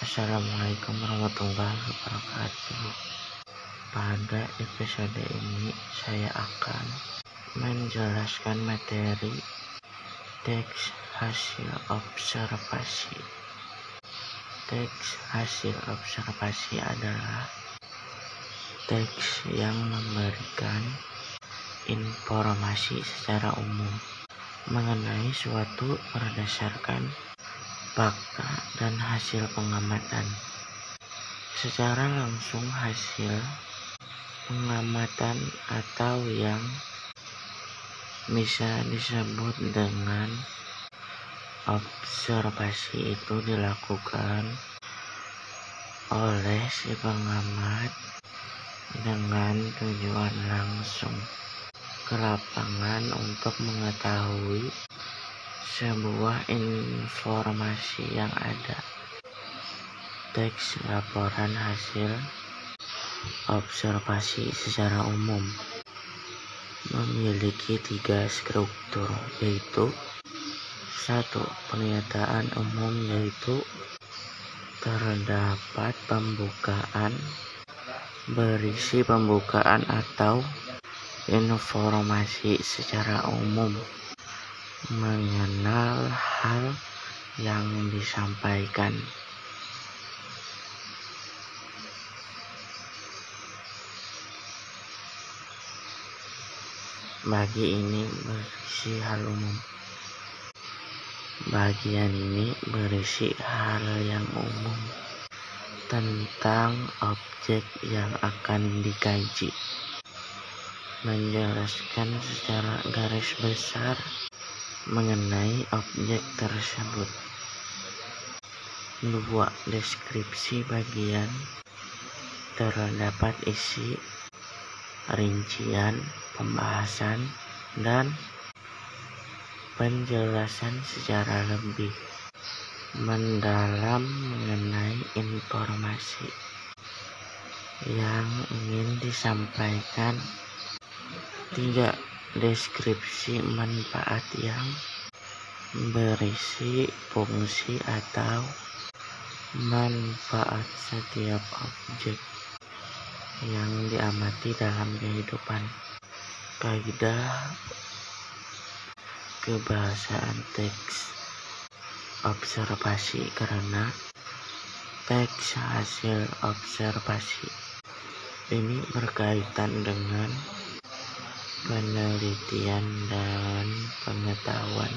Assalamualaikum warahmatullahi wabarakatuh. Pada episode ini saya akan menjelaskan materi teks hasil observasi. Teks hasil observasi adalah teks yang memberikan informasi secara umum mengenai suatu berdasarkan fakta dan hasil pengamatan. Secara langsung hasil pengamatan atau yang bisa disebut dengan observasi itu dilakukan oleh si pengamat dengan tujuan langsung ke lapangan untuk mengetahui sebuah informasi yang ada. Teks laporan hasil observasi secara umum memiliki tiga struktur yaitu satu pernyataan umum yaitu terdapat pembukaan berisi pembukaan atau informasi secara umum mengenal hal yang disampaikan. Bagi ini berisi hal umum. Bagian ini berisi hal yang umum tentang objek yang akan dikaji. Menjelaskan secara garis besar mengenai objek tersebut. 2. Deskripsi bagian terdapat isi, rincian, pembahasan, dan penjelasan secara lebih mendalam mengenai informasi yang ingin disampaikan. 3 deskripsi manfaat yang berisi fungsi atau manfaat setiap objek yang diamati dalam kehidupan. Kaidah kebahasaan teks observasi karena teks hasil observasi ini berkaitan dengan penelitian dan pengetahuan